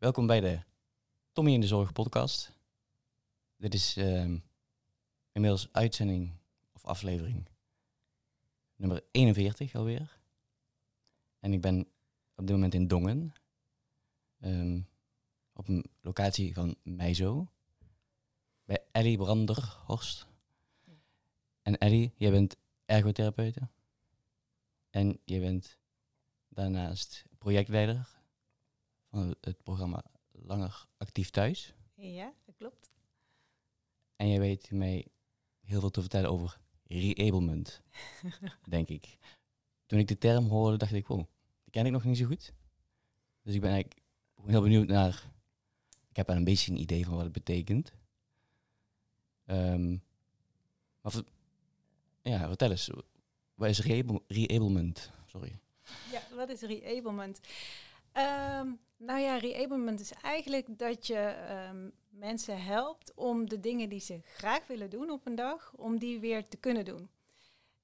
Welkom bij de Tommy in de Zorg podcast. Dit is ehm, inmiddels uitzending of aflevering nummer 41 alweer. En ik ben op dit moment in Dongen. ehm, op een locatie van Meizo. Bij Ellie Branderhorst. En Ellie, jij bent ergotherapeute. En je bent daarnaast projectleider van het programma Langer Actief Thuis. Ja, dat klopt. En jij weet mij heel veel te vertellen over reablement, denk ik. Toen ik de term hoorde, dacht ik, wow, die ken ik nog niet zo goed. Dus ik ben eigenlijk heel benieuwd naar... Ik heb wel een beetje een idee van wat het betekent. Maar ver- ja, vertel eens, wat is reable- reablement? Sorry. Ja, wat is reablement? Ehm, nou ja, reablement is eigenlijk dat je ehm, mensen helpt om de dingen die ze graag willen doen op een dag, om die weer te kunnen doen.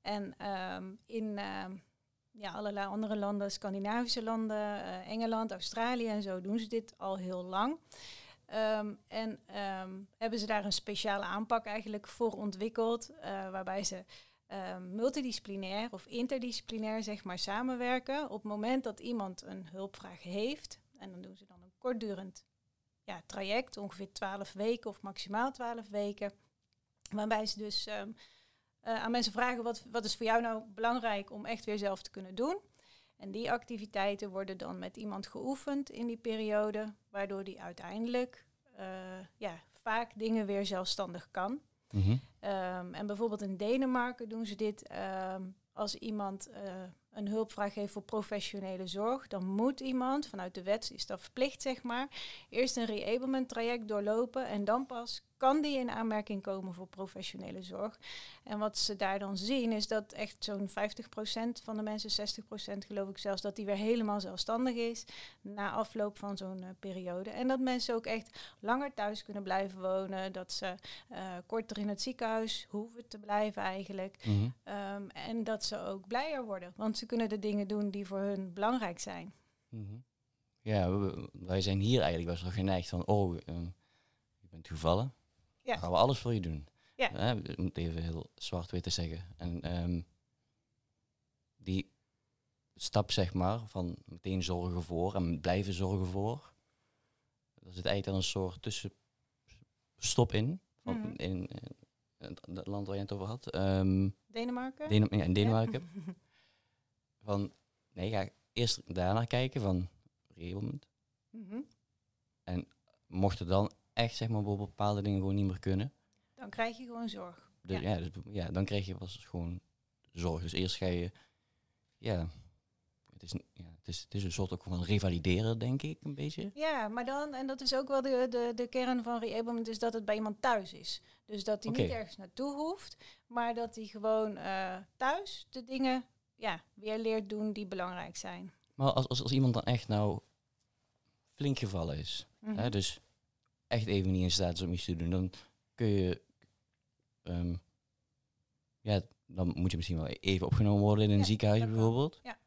En ehm, in ja, allerlei andere landen, Scandinavische landen, eh, Engeland, Australië en zo, doen ze dit al heel lang. En hebben ze daar een speciale aanpak eigenlijk voor ontwikkeld, eh, waarbij ze eh, multidisciplinair of interdisciplinair zeg maar samenwerken. Op het moment dat iemand een hulpvraag heeft, en dan doen ze dan een kortdurend ja, traject, ongeveer 12 weken of maximaal 12 weken, waarbij ze dus ehm, eh, aan mensen vragen wat, wat is voor jou nou belangrijk om echt weer zelf te kunnen doen. En die activiteiten worden dan met iemand geoefend in die periode, waardoor die uiteindelijk eh, ja, vaak dingen weer zelfstandig kan. Mhm. Ehm, en bijvoorbeeld in Denemarken doen ze dit ehm, als iemand eh, een hulpvraag heeft voor professionele zorg. Dan moet iemand, vanuit de wet is dat verplicht zeg maar, eerst een reablement traject doorlopen en dan pas kan die in aanmerking komen voor professionele zorg. En wat ze daar dan zien is dat echt zo'n 50% van de mensen, 60% geloof ik zelfs, dat die weer helemaal zelfstandig is na afloop van zo'n eh, periode. En dat mensen ook echt langer thuis kunnen blijven wonen, dat ze eh, korter in het ziekenhuis hoeven te blijven eigenlijk. Mhm. Ehm, en dat ze ook blijer worden, want ze kunnen de dingen doen die voor hun belangrijk zijn. Mhm. Ja, wij zijn hier eigenlijk best wel geneigd van, oh, ehm, je bent gevallen. Ja. Dan gaan we alles voor je doen. Ja. Hè, om het even heel zwart-wit te zeggen. En ehm, die stap, zeg maar, van meteen zorgen voor en blijven zorgen voor. Er zit eigenlijk dan een soort tussenstop in. Van Mhm. in, in het het land waar je het over had. Ehm, Denemarken? Dene- ja, in Denemarken. Ja. Van, nee, ga eerst daarnaar kijken van reablement. Mhm. mocht er dan echt zeg maar bepaalde dingen gewoon niet meer kunnen, Dan krijg je gewoon zorg. dus, Ja. ja. dus, ja, dan krijg je pas gewoon zorg. Dus eerst ga je, ja, het is, een- ja, het is, het is een soort ook van revalideren, denk ik, een beetje. Ja, maar dan, en dat is ook wel de, de, de kern van reablement, is dat het bij iemand thuis is. Dus dat hij niet ergens naartoe hoeft, maar dat hij gewoon eh, thuis de dingen ja, weer leert doen die belangrijk zijn. Maar als, als, als iemand dan echt nou flink gevallen is, Mhm. hè, dus echt even niet in staat is om iets te doen, dan kun je, ehm, ja, dan moet je misschien wel even opgenomen worden in een Ja, ziekenhuis bijvoorbeeld. Ja.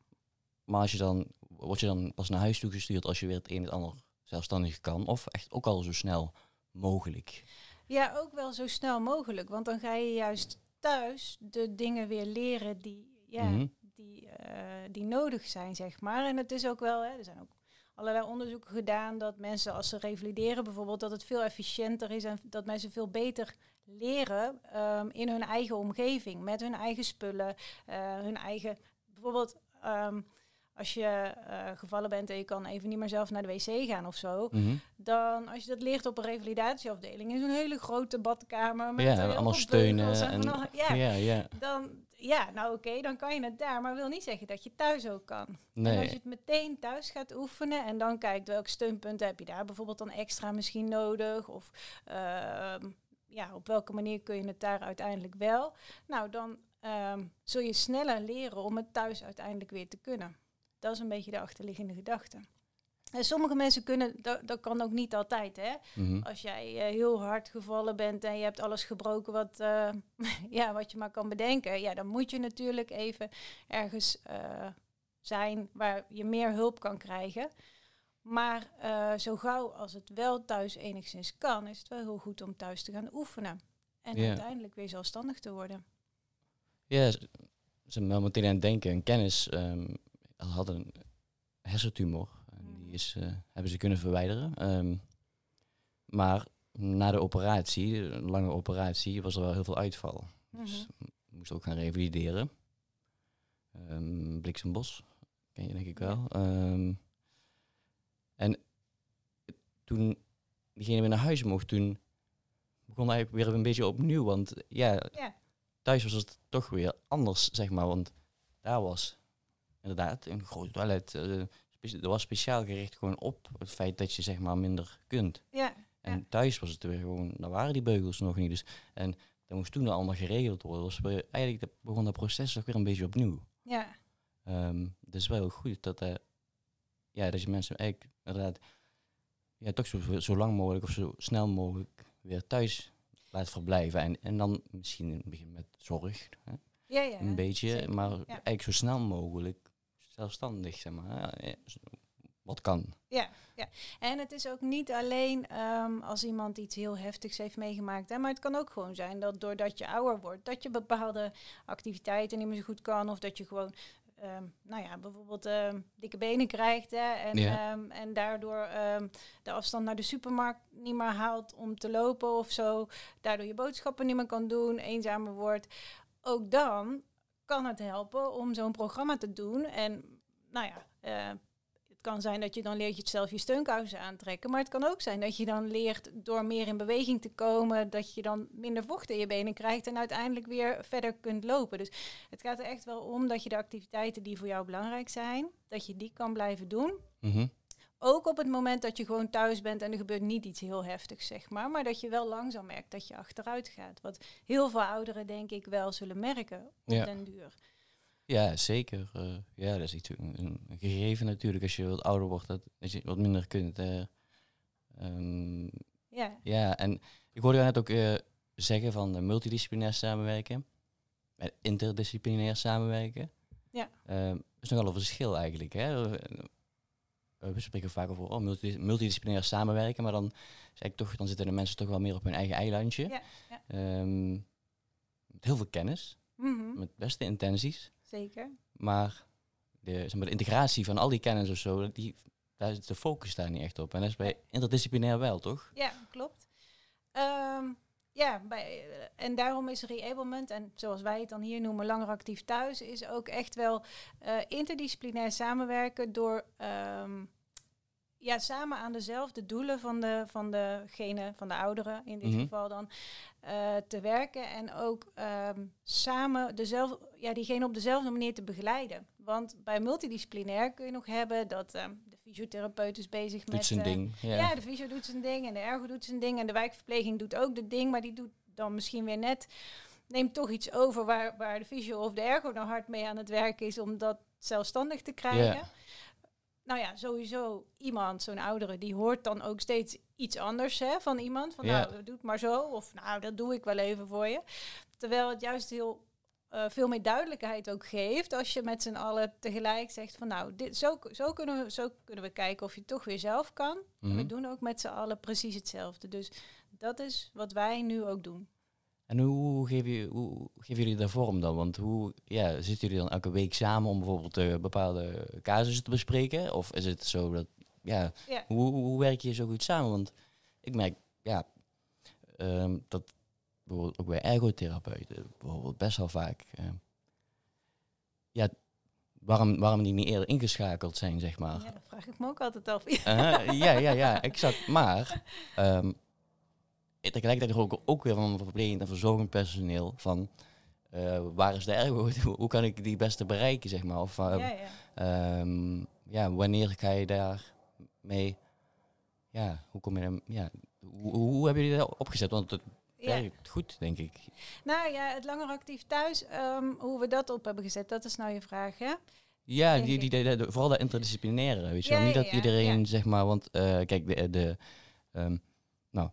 Maar als je dan, word je dan pas naar huis toegestuurd als je weer het een en het ander zelfstandig kan, of echt ook al zo snel mogelijk. Ja, ook wel zo snel mogelijk, want dan ga je juist thuis de dingen weer leren die, ja, Mhm. die, eh, die nodig zijn, zeg maar. En het is ook wel, hè, er zijn ook allerlei onderzoeken gedaan dat mensen als ze revalideren bijvoorbeeld, dat het veel efficiënter is en dat mensen veel beter leren ehm, in hun eigen omgeving, met hun eigen spullen, eh, hun eigen, bijvoorbeeld ehm, als je eh, gevallen bent en je kan even niet meer zelf naar de wc gaan of zo, Mhm. dan als je dat leert op een revalidatieafdeling in zo'n hele grote badkamer met Ja, allemaal steunen en- Ja, ja. dan ja, nou oké, dan kan je het daar, maar wil niet zeggen dat je thuis ook kan. En als je Nee. het meteen thuis gaat oefenen en dan kijkt welke steunpunten heb je daar bijvoorbeeld dan extra misschien nodig of ehm, ja, op welke manier kun je het daar uiteindelijk wel. Nou, dan ehm, zul je sneller leren om het thuis uiteindelijk weer te kunnen. Dat is een beetje de achterliggende gedachte. En sommige mensen kunnen, dat, dat kan ook niet altijd, hè. Mhm. Als jij eh, heel hard gevallen bent en je hebt alles gebroken wat, eh, ja, wat je maar kan bedenken, ja, dan moet je natuurlijk even ergens eh, zijn waar je meer hulp kan krijgen. Maar zo gauw als het wel thuis enigszins kan, is het wel heel goed om thuis te gaan oefenen. En uiteindelijk weer zelfstandig te worden. Ja, ze ze zijn wel meteen aan het denken. En kennis ehm had een hersentumor. Die is, eh, hebben ze kunnen verwijderen. Ehm, maar na de operatie, een lange operatie, was er wel heel veel uitval. Dus Mhm. moest ook gaan revalideren. Ehm Bliksembos, ken je denk ik wel. Ehm, en toen diegene weer naar huis mocht, toen begon eigenlijk weer een beetje opnieuw. Want ja, Ja. thuis was het toch weer anders, zeg maar. Want daar was inderdaad een groot toilet. eh, er was speciaal gericht gewoon op het feit dat je zeg maar minder kunt. Ja, En thuis was het weer gewoon, daar waren die beugels nog niet. Dus, en dat moest toen allemaal geregeld worden. Dus eigenlijk begon dat proces toch weer een beetje opnieuw. ja, dus wel heel goed dat, eh, ja, dat je mensen eigenlijk inderdaad ja, toch zo, zo lang mogelijk of zo snel mogelijk weer thuis laat verblijven. En, en dan misschien in het begin met zorg, hè, ja, ja. een beetje, zeker, maar ja. eigenlijk zo snel mogelijk zelfstandig, zeg maar. ja, zo- wat kan. En het is ook niet alleen ehm, als iemand iets heel heftigs heeft meegemaakt. Hè, maar het kan ook gewoon zijn dat doordat je ouder wordt, dat je bepaalde activiteiten niet meer zo goed kan. Of dat je gewoon, ehm, nou ja, bijvoorbeeld ehm, dikke benen krijgt. Hè, en, Ja. en daardoor de afstand naar de supermarkt niet meer haalt om te lopen of zo. Daardoor je boodschappen niet meer kan doen, eenzamer wordt. Ook dan kan het helpen om zo'n programma te doen. En nou ja, eh, het kan zijn dat je dan leert je zelf je steunkousen aantrekken. Maar het kan ook zijn dat je dan leert door meer in beweging te komen, dat je dan minder vocht in je benen krijgt en uiteindelijk weer verder kunt lopen. Dus het gaat er echt wel om dat je de activiteiten die voor jou belangrijk zijn, dat je die kan blijven doen. Mhm. Ook op het moment dat je gewoon thuis bent en er gebeurt niet iets heel heftigs, zeg maar. Maar dat je wel langzaam merkt dat je achteruit gaat. Wat heel veel ouderen denk ik wel zullen merken op Ja. den duur. Ja, zeker. eh, ja, dat is iets, een, een gegeven natuurlijk. Als je wat ouder wordt, dat, dat je wat minder kunt. eh. Ehm, Ja, ja, en ik hoorde jou net ook eh, zeggen van multidisciplinair samenwerken. En interdisciplinair samenwerken. Ja. Ehm, dat is nogal een verschil eigenlijk. Hè? Eh, we spreken vaak over oh, multi- multidisciplinair samenwerken, maar dan, zeg ik toch, dan zitten de mensen toch wel meer op hun eigen eilandje. Ja, ja. Ehm, met heel veel kennis, Mhm, met beste intenties. zeker. Maar de, zeg maar de integratie van al die kennis of zo, die, daar is de focus daar niet echt op. En dat is bij interdisciplinair wel, toch? Ja, klopt. Ehm, ja, bij, en daarom is reablement, en zoals wij het dan hier noemen, langer actief thuis, is ook echt wel eh, interdisciplinair samenwerken door ehm, ja, samen aan dezelfde doelen van, de, van degene, van de ouderen in dit Mhm. geval dan, eh, te werken. En ook ehm, samen dezelfde, ja, diegene op dezelfde manier te begeleiden. Want bij multidisciplinair kun je nog hebben dat ehm, de fysiotherapeut is bezig Doet met... zijn eh, ding. Ja. ja. de fysio doet zijn ding en de ergo doet zijn ding en de wijkverpleging doet ook de ding, maar die doet dan misschien weer net, neemt toch iets over waar, waar de fysio of de ergo nou hard mee aan het werk is om dat zelfstandig te krijgen. Ja. Nou ja, sowieso iemand, zo'n oudere, die hoort dan ook steeds iets anders hè, van iemand. Van Ja. nou, doe het maar zo. Of nou, dat doe ik wel even voor je. Terwijl het juist heel eh, veel meer duidelijkheid ook geeft als je met z'n allen tegelijk zegt van nou, dit, zo, zo, kunnen we, zo kunnen we kijken of je toch weer zelf kan. En Mhm. we doen ook met z'n allen precies hetzelfde. Dus dat is wat wij nu ook doen. En hoe, geef je, hoe geven jullie daar vorm dan? Want hoe ja, zitten jullie dan elke week samen om bijvoorbeeld eh, bepaalde casussen te bespreken? Of is het zo dat, ja, Ja. Hoe, hoe werk je zo goed samen? Want ik merk, ja, ehm, dat bijvoorbeeld ook bij ergotherapeuten bijvoorbeeld best wel vaak, ehm, ja, waarom, waarom die niet eerder ingeschakeld zijn, zeg maar. Ja, dat vraag ik me ook altijd af. Uh-huh, ja, ja, ja, exact. Maar ehm, tegelijkertijd hoor ik ook weer van verplegend en verzorgend personeel van eh, waar is de ergo? Hoe, kan ik die beste bereiken, zeg maar? Of eh, ja, ja. ehm, ja, wanneer ga je daar mee? Ja, hoe kom je dan? Ja, hoe, hoe hebben jullie dat opgezet? Want het Ja. goed, denk ik. Nou ja, het langer actief thuis, ehm, hoe we dat op hebben gezet, dat is nou je vraag, hè? Ja, die, die, die- die- vooral dat interdisciplinaire, weet je Ja, wel. Niet dat ja, iedereen, ja. zeg maar, want eh, kijk, de, de, ehm, nou,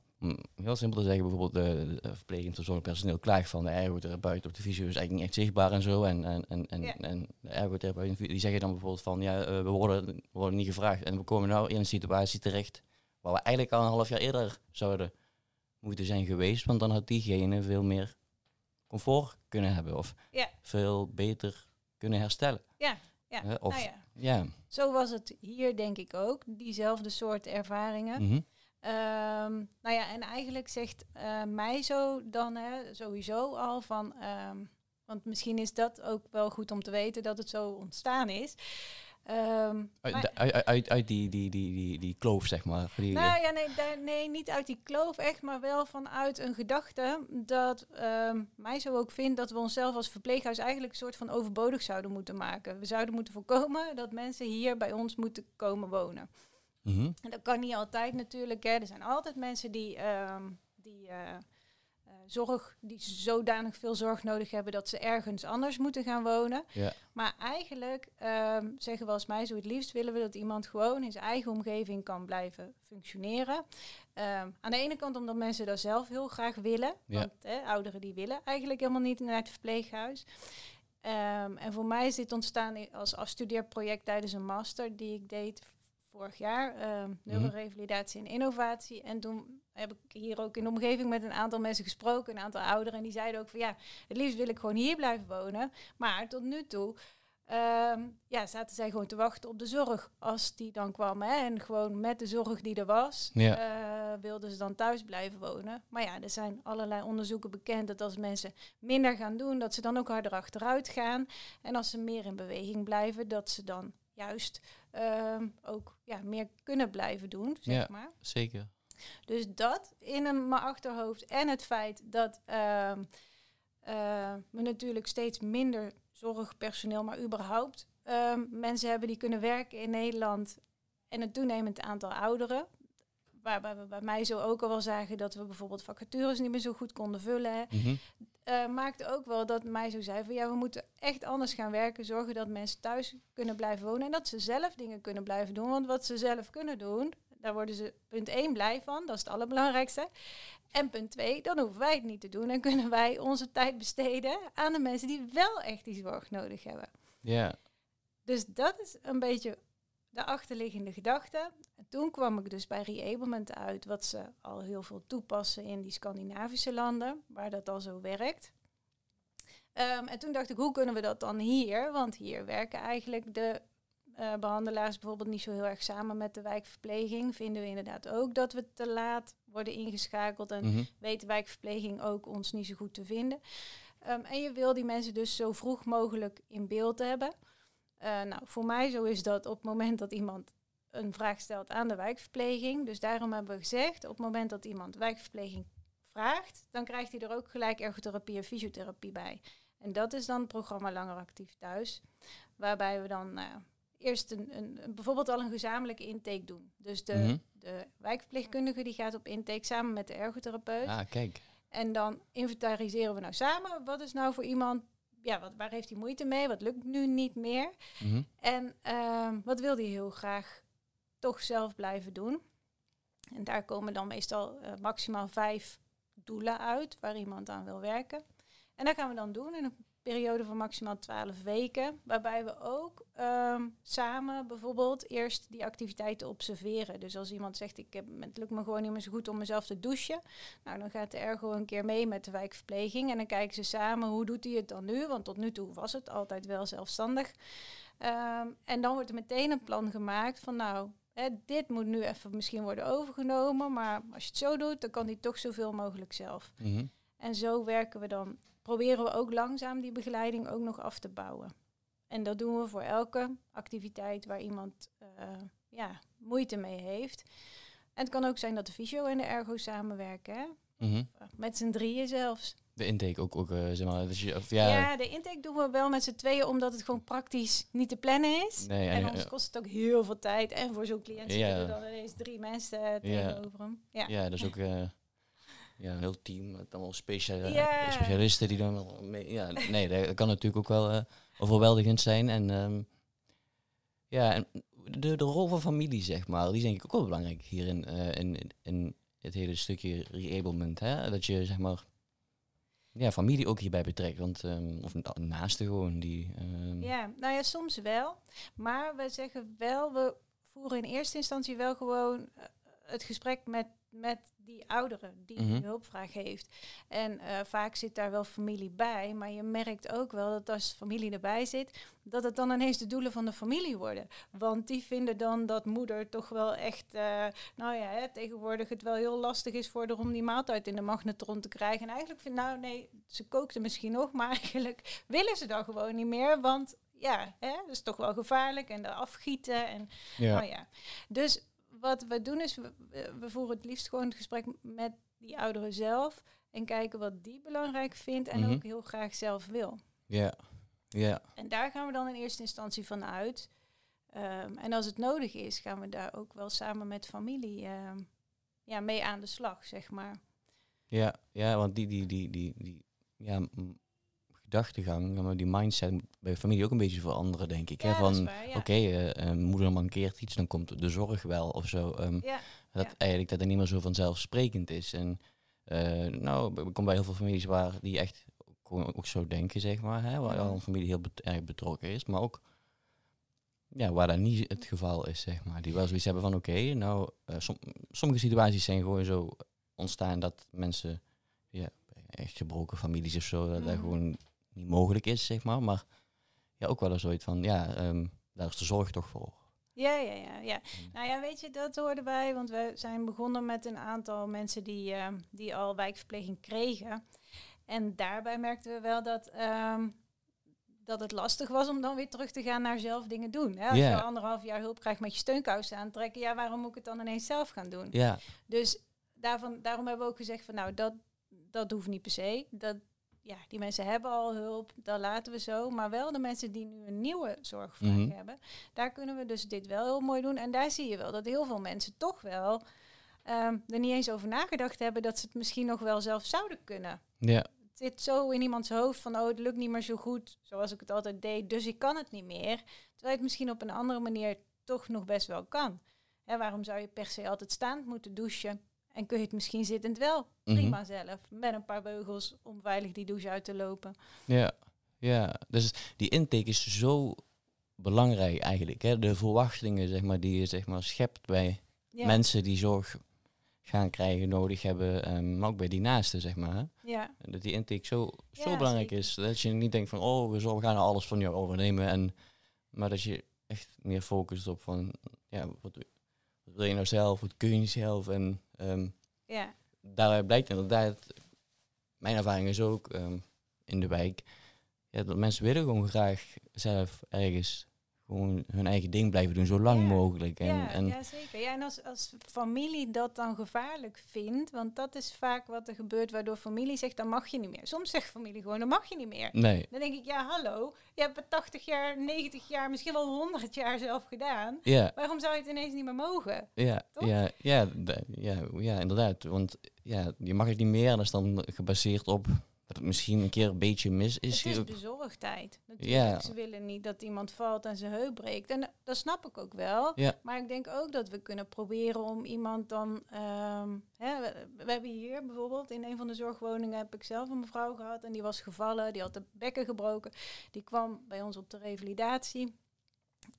heel simpel te zeggen, bijvoorbeeld de, de verpleging zorgpersoneel klaagt van de ergotherapeut op de visio is eigenlijk niet echt zichtbaar en zo. En, en, en, en, de ergotherapeut die zeggen dan bijvoorbeeld van ja, eh, we, worden, we worden niet gevraagd. En we komen nou in een situatie terecht waar we eigenlijk al een half jaar eerder zouden moeten zijn geweest. Want dan had diegene veel meer comfort kunnen hebben of Ja. veel beter kunnen herstellen. Ja, ja. Of, nou ja. ja. Zo was het hier denk ik ook, diezelfde soort ervaringen. Ehm, nou ja, en eigenlijk zegt eh, mij zo dan hè, sowieso al van, ehm, want misschien is dat ook wel goed om te weten dat het zo ontstaan is. Ehm, Uit, maar- de- uit, uit, uit die, die, die, die, die kloof, zeg maar. Die, nou ja, nee, daar- nee, niet uit die kloof echt, maar wel vanuit een gedachte dat ehm, mij zo ook vindt dat we onszelf als verpleeghuis eigenlijk een soort van overbodig zouden moeten maken. We zouden moeten voorkomen dat mensen hier bij ons moeten komen wonen. Mhm. En dat kan niet altijd natuurlijk. Hè. Er zijn altijd mensen die, ehm, die eh, zorg, die zodanig veel zorg nodig hebben dat ze ergens anders moeten gaan wonen. Ja. Maar eigenlijk ehm, zeggen we als mij zo het liefst willen we dat iemand gewoon in zijn eigen omgeving kan blijven functioneren. Ehm, aan de ene kant omdat mensen dat zelf heel graag willen. Ja. Want hè, ouderen die willen eigenlijk helemaal niet naar het verpleeghuis. Ehm, en voor mij is dit ontstaan als afstudeerproject tijdens een master die ik deed vorig jaar. ehm neurorevalidatie en innovatie. En toen heb ik hier ook in de omgeving met een aantal mensen gesproken, een aantal ouderen. En die zeiden ook van ja, het liefst wil ik gewoon hier blijven wonen. Maar tot nu toe ehm, ja, zaten zij gewoon te wachten op de zorg als die dan kwam. Hè? En gewoon met de zorg die er was, Ja. eh, wilden ze dan thuis blijven wonen. Maar ja, er zijn allerlei onderzoeken bekend dat als mensen minder gaan doen, dat ze dan ook harder achteruit gaan. En als ze meer in beweging blijven, dat ze dan juist ehm, ook ja, meer kunnen blijven doen, zeg Ja. maar. Zeker. Dus dat in een, mijn achterhoofd en het feit dat ehm, eh, we natuurlijk steeds minder zorgpersoneel, maar überhaupt ehm, mensen hebben die kunnen werken in Nederland en een toenemend aantal ouderen. Waarbij we bij mij zo ook al wel zagen dat we bijvoorbeeld vacatures niet meer zo goed konden vullen. Eh, maakte ook wel dat mij zo zei van ja, we moeten echt anders gaan werken. Zorgen dat mensen thuis kunnen blijven wonen en dat ze zelf dingen kunnen blijven doen. Want wat ze zelf kunnen doen, daar worden ze punt 1 blij van. Dat is het allerbelangrijkste. En punt 2, dan hoeven wij het niet te doen. En kunnen wij onze tijd besteden aan de mensen die wel echt die zorg nodig hebben. Ja. Dus dat is een beetje de achterliggende gedachte. En toen kwam ik dus bij reablement uit, wat ze al heel veel toepassen in die Scandinavische landen, waar dat al zo werkt. Ehm, en toen dacht ik, hoe kunnen we dat dan hier? Want hier werken eigenlijk de eh, behandelaars bijvoorbeeld niet zo heel erg samen met de wijkverpleging. Vinden we inderdaad ook dat we te laat worden ingeschakeld en Mhm. weet de wijkverpleging ook ons niet zo goed te vinden. Ehm, en je wil die mensen dus zo vroeg mogelijk in beeld hebben. Eh, nou, voor mij zo is dat op het moment dat iemand een vraag stelt aan de wijkverpleging. Dus daarom hebben we gezegd, op het moment dat iemand wijkverpleging vraagt, dan krijgt hij er ook gelijk ergotherapie en fysiotherapie bij. En dat is dan het programma Langer Actief Thuis. Waarbij we dan ja, eerst een, een, een- bijvoorbeeld al een gezamenlijke intake doen. Dus de, Mhm. de wijkverpleegkundige die gaat op intake samen met de ergotherapeut. Ah, kijk. En dan inventariseren we nou samen. Wat is nou voor iemand, ja, wat, waar heeft hij moeite mee? Wat lukt nu niet meer? Mhm. En ehm, wat wil hij heel graag toch zelf blijven doen? En daar komen dan meestal eh, maximaal vijf doelen uit waar iemand aan wil werken. En dat gaan we dan doen een periode van maximaal 12 weken. Waarbij we ook ehm, samen bijvoorbeeld eerst die activiteiten observeren. Dus als iemand zegt, ik heb, het lukt me gewoon niet meer zo goed om mezelf te douchen. Nou, dan gaat de ergo een keer mee met de wijkverpleging. En dan kijken ze samen, hoe doet hij het dan nu? Want tot nu toe was het altijd wel zelfstandig. Ehm, en dan wordt er meteen een plan gemaakt van nou, hè, dit moet nu even misschien worden overgenomen. Maar als je het zo doet, dan kan hij toch zoveel mogelijk zelf. Mhm. En zo werken we dan, proberen we ook langzaam die begeleiding ook nog af te bouwen. En dat doen we voor elke activiteit waar iemand eh, ja, moeite mee heeft. En het kan ook zijn dat de fysio en de ergo samenwerken, hè? Mhm. met z'n drieën zelfs. De intake ook, ook eh, zeg maar. Dus je, of, ja, Ja. de intake doen we wel met z'n tweeën, omdat het gewoon praktisch niet te plannen is. Nee, en en- ons ja. kost het ook heel veel tijd. En voor zo'n cliënt Ja. zitten dan ineens drie mensen eh, tegenover hem. Ja. Ja, dus ook eh, ja, een heel team met allemaal specia Ja. specialisten die dan wel mee. Ja, nee, dat kan natuurlijk ook wel eh, overweldigend zijn. En ehm, ja, en de, de rol van familie, zeg maar, die is denk ik ook wel belangrijk hier in, eh, in, in, het hele stukje reablement, hè? Dat je zeg maar ja, familie ook hierbij betrekt. Want, um, of naaste gewoon die. Um... Ja, nou ja, soms wel. Maar we zeggen wel, we voeren in eerste instantie wel gewoon eh, het gesprek met, met die oudere die mm hulpvraag heeft. En uh, vaak zit daar wel familie bij, maar je merkt ook wel dat als familie erbij zit, dat het dan ineens de doelen van de familie worden. Want die vinden dan dat moeder toch wel echt, uh, nou ja, hè, tegenwoordig het wel heel lastig is voor haar om die maaltijd in de magnetron te krijgen. En eigenlijk vind nou nee, ze kookte misschien nog, maar eigenlijk willen ze dan gewoon niet meer, want ja, hè, dat is toch wel gevaarlijk en de afgieten en ja. Nou ja. Dus wat we doen is, we, we, voeren het liefst gewoon het gesprek met die ouderen zelf en kijken wat die belangrijk vindt en mhm. ook heel graag zelf wil. Ja, ja. En daar gaan we dan in eerste instantie van uit. Ehm, en als het nodig is, gaan we daar ook wel samen met familie ehm, ja, mee aan de slag, zeg maar. Ja, ja want die, die, die, die, die ja, gedachtegang, die mindset bij familie ook een beetje veranderen, denk ik. hè? Van oké, okay, uh, uh, moeder mankeert iets, dan komt de zorg wel of zo. Um, ja. Dat eigenlijk dat er niet meer zo vanzelfsprekend is. En uh, nou, ik kom bij heel veel families waar die echt ook zo denken, zeg maar. Hè? Waar al een familie heel erg betrokken is, maar ook ja, waar dat niet het geval is, zeg maar. Die wel zoiets hebben van oké, nou, sommige situaties zijn gewoon zo ontstaan dat mensen ja, echt gebroken families of zo, dat, dat mhm. gewoon niet mogelijk is, zeg maar. Maar ja, ook wel eens zoiets van, ja, um, daar is de zorg toch voor. Ja, ja, ja, ja. Nou ja, weet je, dat hoorde bij, want we zijn begonnen met een aantal mensen die, uh, die al wijkverpleging kregen. En daarbij merkten we wel dat, um, dat het lastig was om dan weer terug te gaan naar zelf dingen doen. Hè? Als je anderhalf jaar hulp krijgt met je steunkousen aantrekken, ja, waarom moet ik het dan ineens zelf gaan doen? Ja. Dus daarvan, daarom hebben we ook gezegd van, nou, dat, dat hoeft niet per se. Dat, ja, die mensen hebben al hulp, dat laten we zo. Maar wel de mensen die nu een nieuwe zorgvraag mhm. hebben, daar kunnen we dus dit wel heel mooi doen. En daar zie je wel dat heel veel mensen toch wel um, er niet eens over nagedacht hebben dat ze het misschien nog wel zelf zouden kunnen. Ja. Het zit zo in iemands hoofd van, oh, het lukt niet meer zo goed zoals ik het altijd deed, dus ik kan het niet meer. Terwijl het misschien op een andere manier toch nog best wel kan. Hè, waarom zou je per se altijd staand moeten douchen? En kun je het misschien zittend wel mhm. prima zelf. Met een paar beugels om veilig die douche uit te lopen. Ja, ja. Dus die intake is zo belangrijk eigenlijk. Hè? De verwachtingen zeg maar, die je zeg maar, schept bij mensen die zorg gaan krijgen, nodig hebben. Um, maar ook bij die naasten, zeg maar. Ja. Dat die intake zo, zo belangrijk is. Dat je niet denkt van, oh, we, gaan alles van jou overnemen. En, maar dat je echt meer focust op van, ja, wat, wat wil je nou zelf? Wat kun je zelf? En Um, ja. Daaruit blijkt inderdaad, mijn ervaring is ook um, in de wijk, ja, dat mensen willen gewoon graag zelf ergens gewoon hun eigen ding blijven doen, zo lang mogelijk. En, ja, en ja, zeker. Ja, en als, als familie dat dan gevaarlijk vindt, want dat is vaak wat er gebeurt, waardoor familie zegt, dan mag je niet meer. Soms zegt familie gewoon, dan mag je niet meer. Nee. Dan denk ik, ja, hallo, je hebt het 80 jaar, 90 jaar, misschien wel 100 jaar zelf gedaan. Ja. Waarom zou je het ineens niet meer mogen? Ja, ja, ja, ja, ja, inderdaad. Want ja, je mag het niet meer, dat is dan gebaseerd op misschien een keer een beetje mis is. Het is bezorgdheid. Natuurlijk. Ja. Ze willen niet dat iemand valt en zijn heup breekt. En dat snap ik ook wel. Ja. Maar ik denk ook dat we kunnen proberen om iemand dan... Um, hè, we, we, hebben hier bijvoorbeeld in een van de zorgwoningen... heb ik zelf een mevrouw gehad en die was gevallen. Die had de bekken gebroken. Die kwam bij ons op de revalidatie.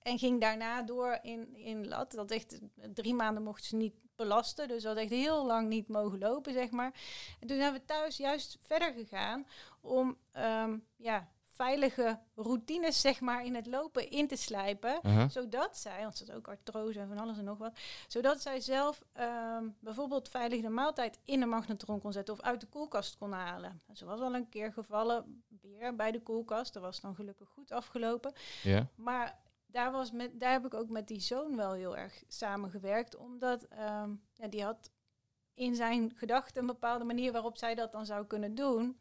En ging daarna door in, in lat. Dat echt drie maanden mocht ze niet belasten. Dus dat echt heel lang niet mogen lopen, zeg maar. En toen zijn we thuis juist verder gegaan om um, ja, veilige routines, zeg maar, in het lopen in te slijpen. Uh-huh. Zodat zij, want ze had ook artrose en van alles en nog wat. Zodat zij zelf um, bijvoorbeeld veilig de maaltijd in de magnetron kon zetten of uit de koelkast kon halen. Ze was al een keer gevallen, weer bij de koelkast. Dat was dan gelukkig goed afgelopen. Ja. Maar daar, was met, daar heb ik ook met die zoon wel heel erg samengewerkt. Omdat ehm, ja, die had in zijn gedachten een bepaalde manier waarop zij dat dan zou kunnen doen.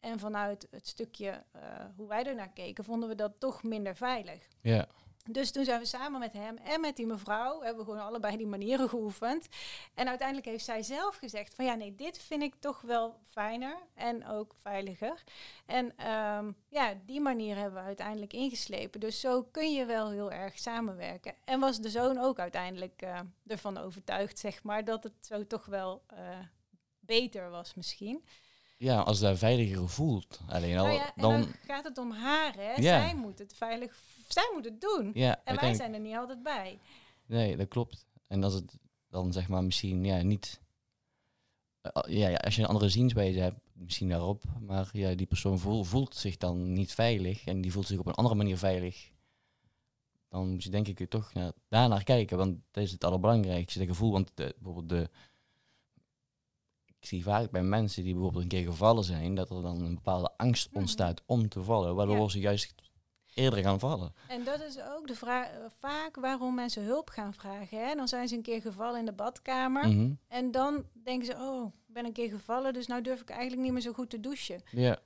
En vanuit het stukje uh, hoe wij ernaar keken, vonden we dat toch minder veilig. Ja. Dus toen zijn we samen met hem en met die mevrouw, hebben we gewoon allebei die manieren geoefend. En uiteindelijk heeft zij zelf gezegd van ja, nee, dit vind ik toch wel fijner en ook veiliger. En ehm, ja, die manier hebben we uiteindelijk ingeslepen. Dus zo kun je wel heel erg samenwerken. En was de zoon ook uiteindelijk uh, ervan overtuigd, zeg maar, dat het zo toch wel uh, beter was misschien. Ja, als dat veiliger voelt. Alleen al, nou ja, dan, dan, gaat het om haar, hè? Zij moet het veilig, zij moet het doen. Ja, en wij zijn er niet altijd bij. Nee, dat klopt. En als het dan zeg maar misschien ja, niet. Uh, ja, als je een andere zienswijze hebt, misschien daarop. Maar ja, die persoon voelt, voelt zich dan niet veilig en die voelt zich op een andere manier veilig. Dan moet je denk ik toch naar, daarnaar kijken, want dat is het allerbelangrijkste, dat gevoel. Want de, bijvoorbeeld de, zie vaak bij mensen die bijvoorbeeld een keer gevallen zijn, dat er dan een bepaalde angst mhm. ontstaat om te vallen, waardoor ja. ze juist eerder gaan vallen. En dat is ook de vraag vaak waarom mensen hulp gaan vragen. Hè? Dan zijn ze een keer gevallen in de badkamer Mhm. en dan denken ze, oh, ik ben een keer gevallen, dus nou durf ik eigenlijk niet meer zo goed te douchen. Ja.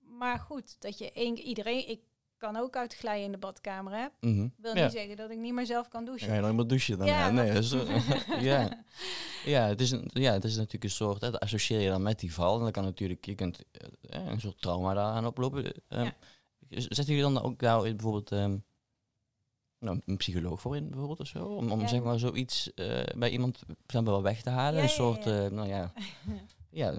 Maar goed, dat je één, iedereen, ik kan ook uitglijden in de badkamer, hè? Mhm. Wil Ja. niet zeggen dat ik niet meer zelf kan douchen. Ga je nooit meer douchen dan? Ja, Ja, nee, eh, ja. Ja, het is een, ja, het is natuurlijk een soort, hè, dat associeer je dan met die val. En dan kan natuurlijk, je kunt eh, een soort trauma daaraan oplopen. Eh, Ja. Zetten jullie dan ook daar bijvoorbeeld ehm, nou, een psycholoog voor in, bijvoorbeeld, of zo? Om, om Ja. zeg maar zoiets eh, bij iemand zeg maar, wel weg te halen. Ja, een ja, soort, ja. eh, nou ja, ja,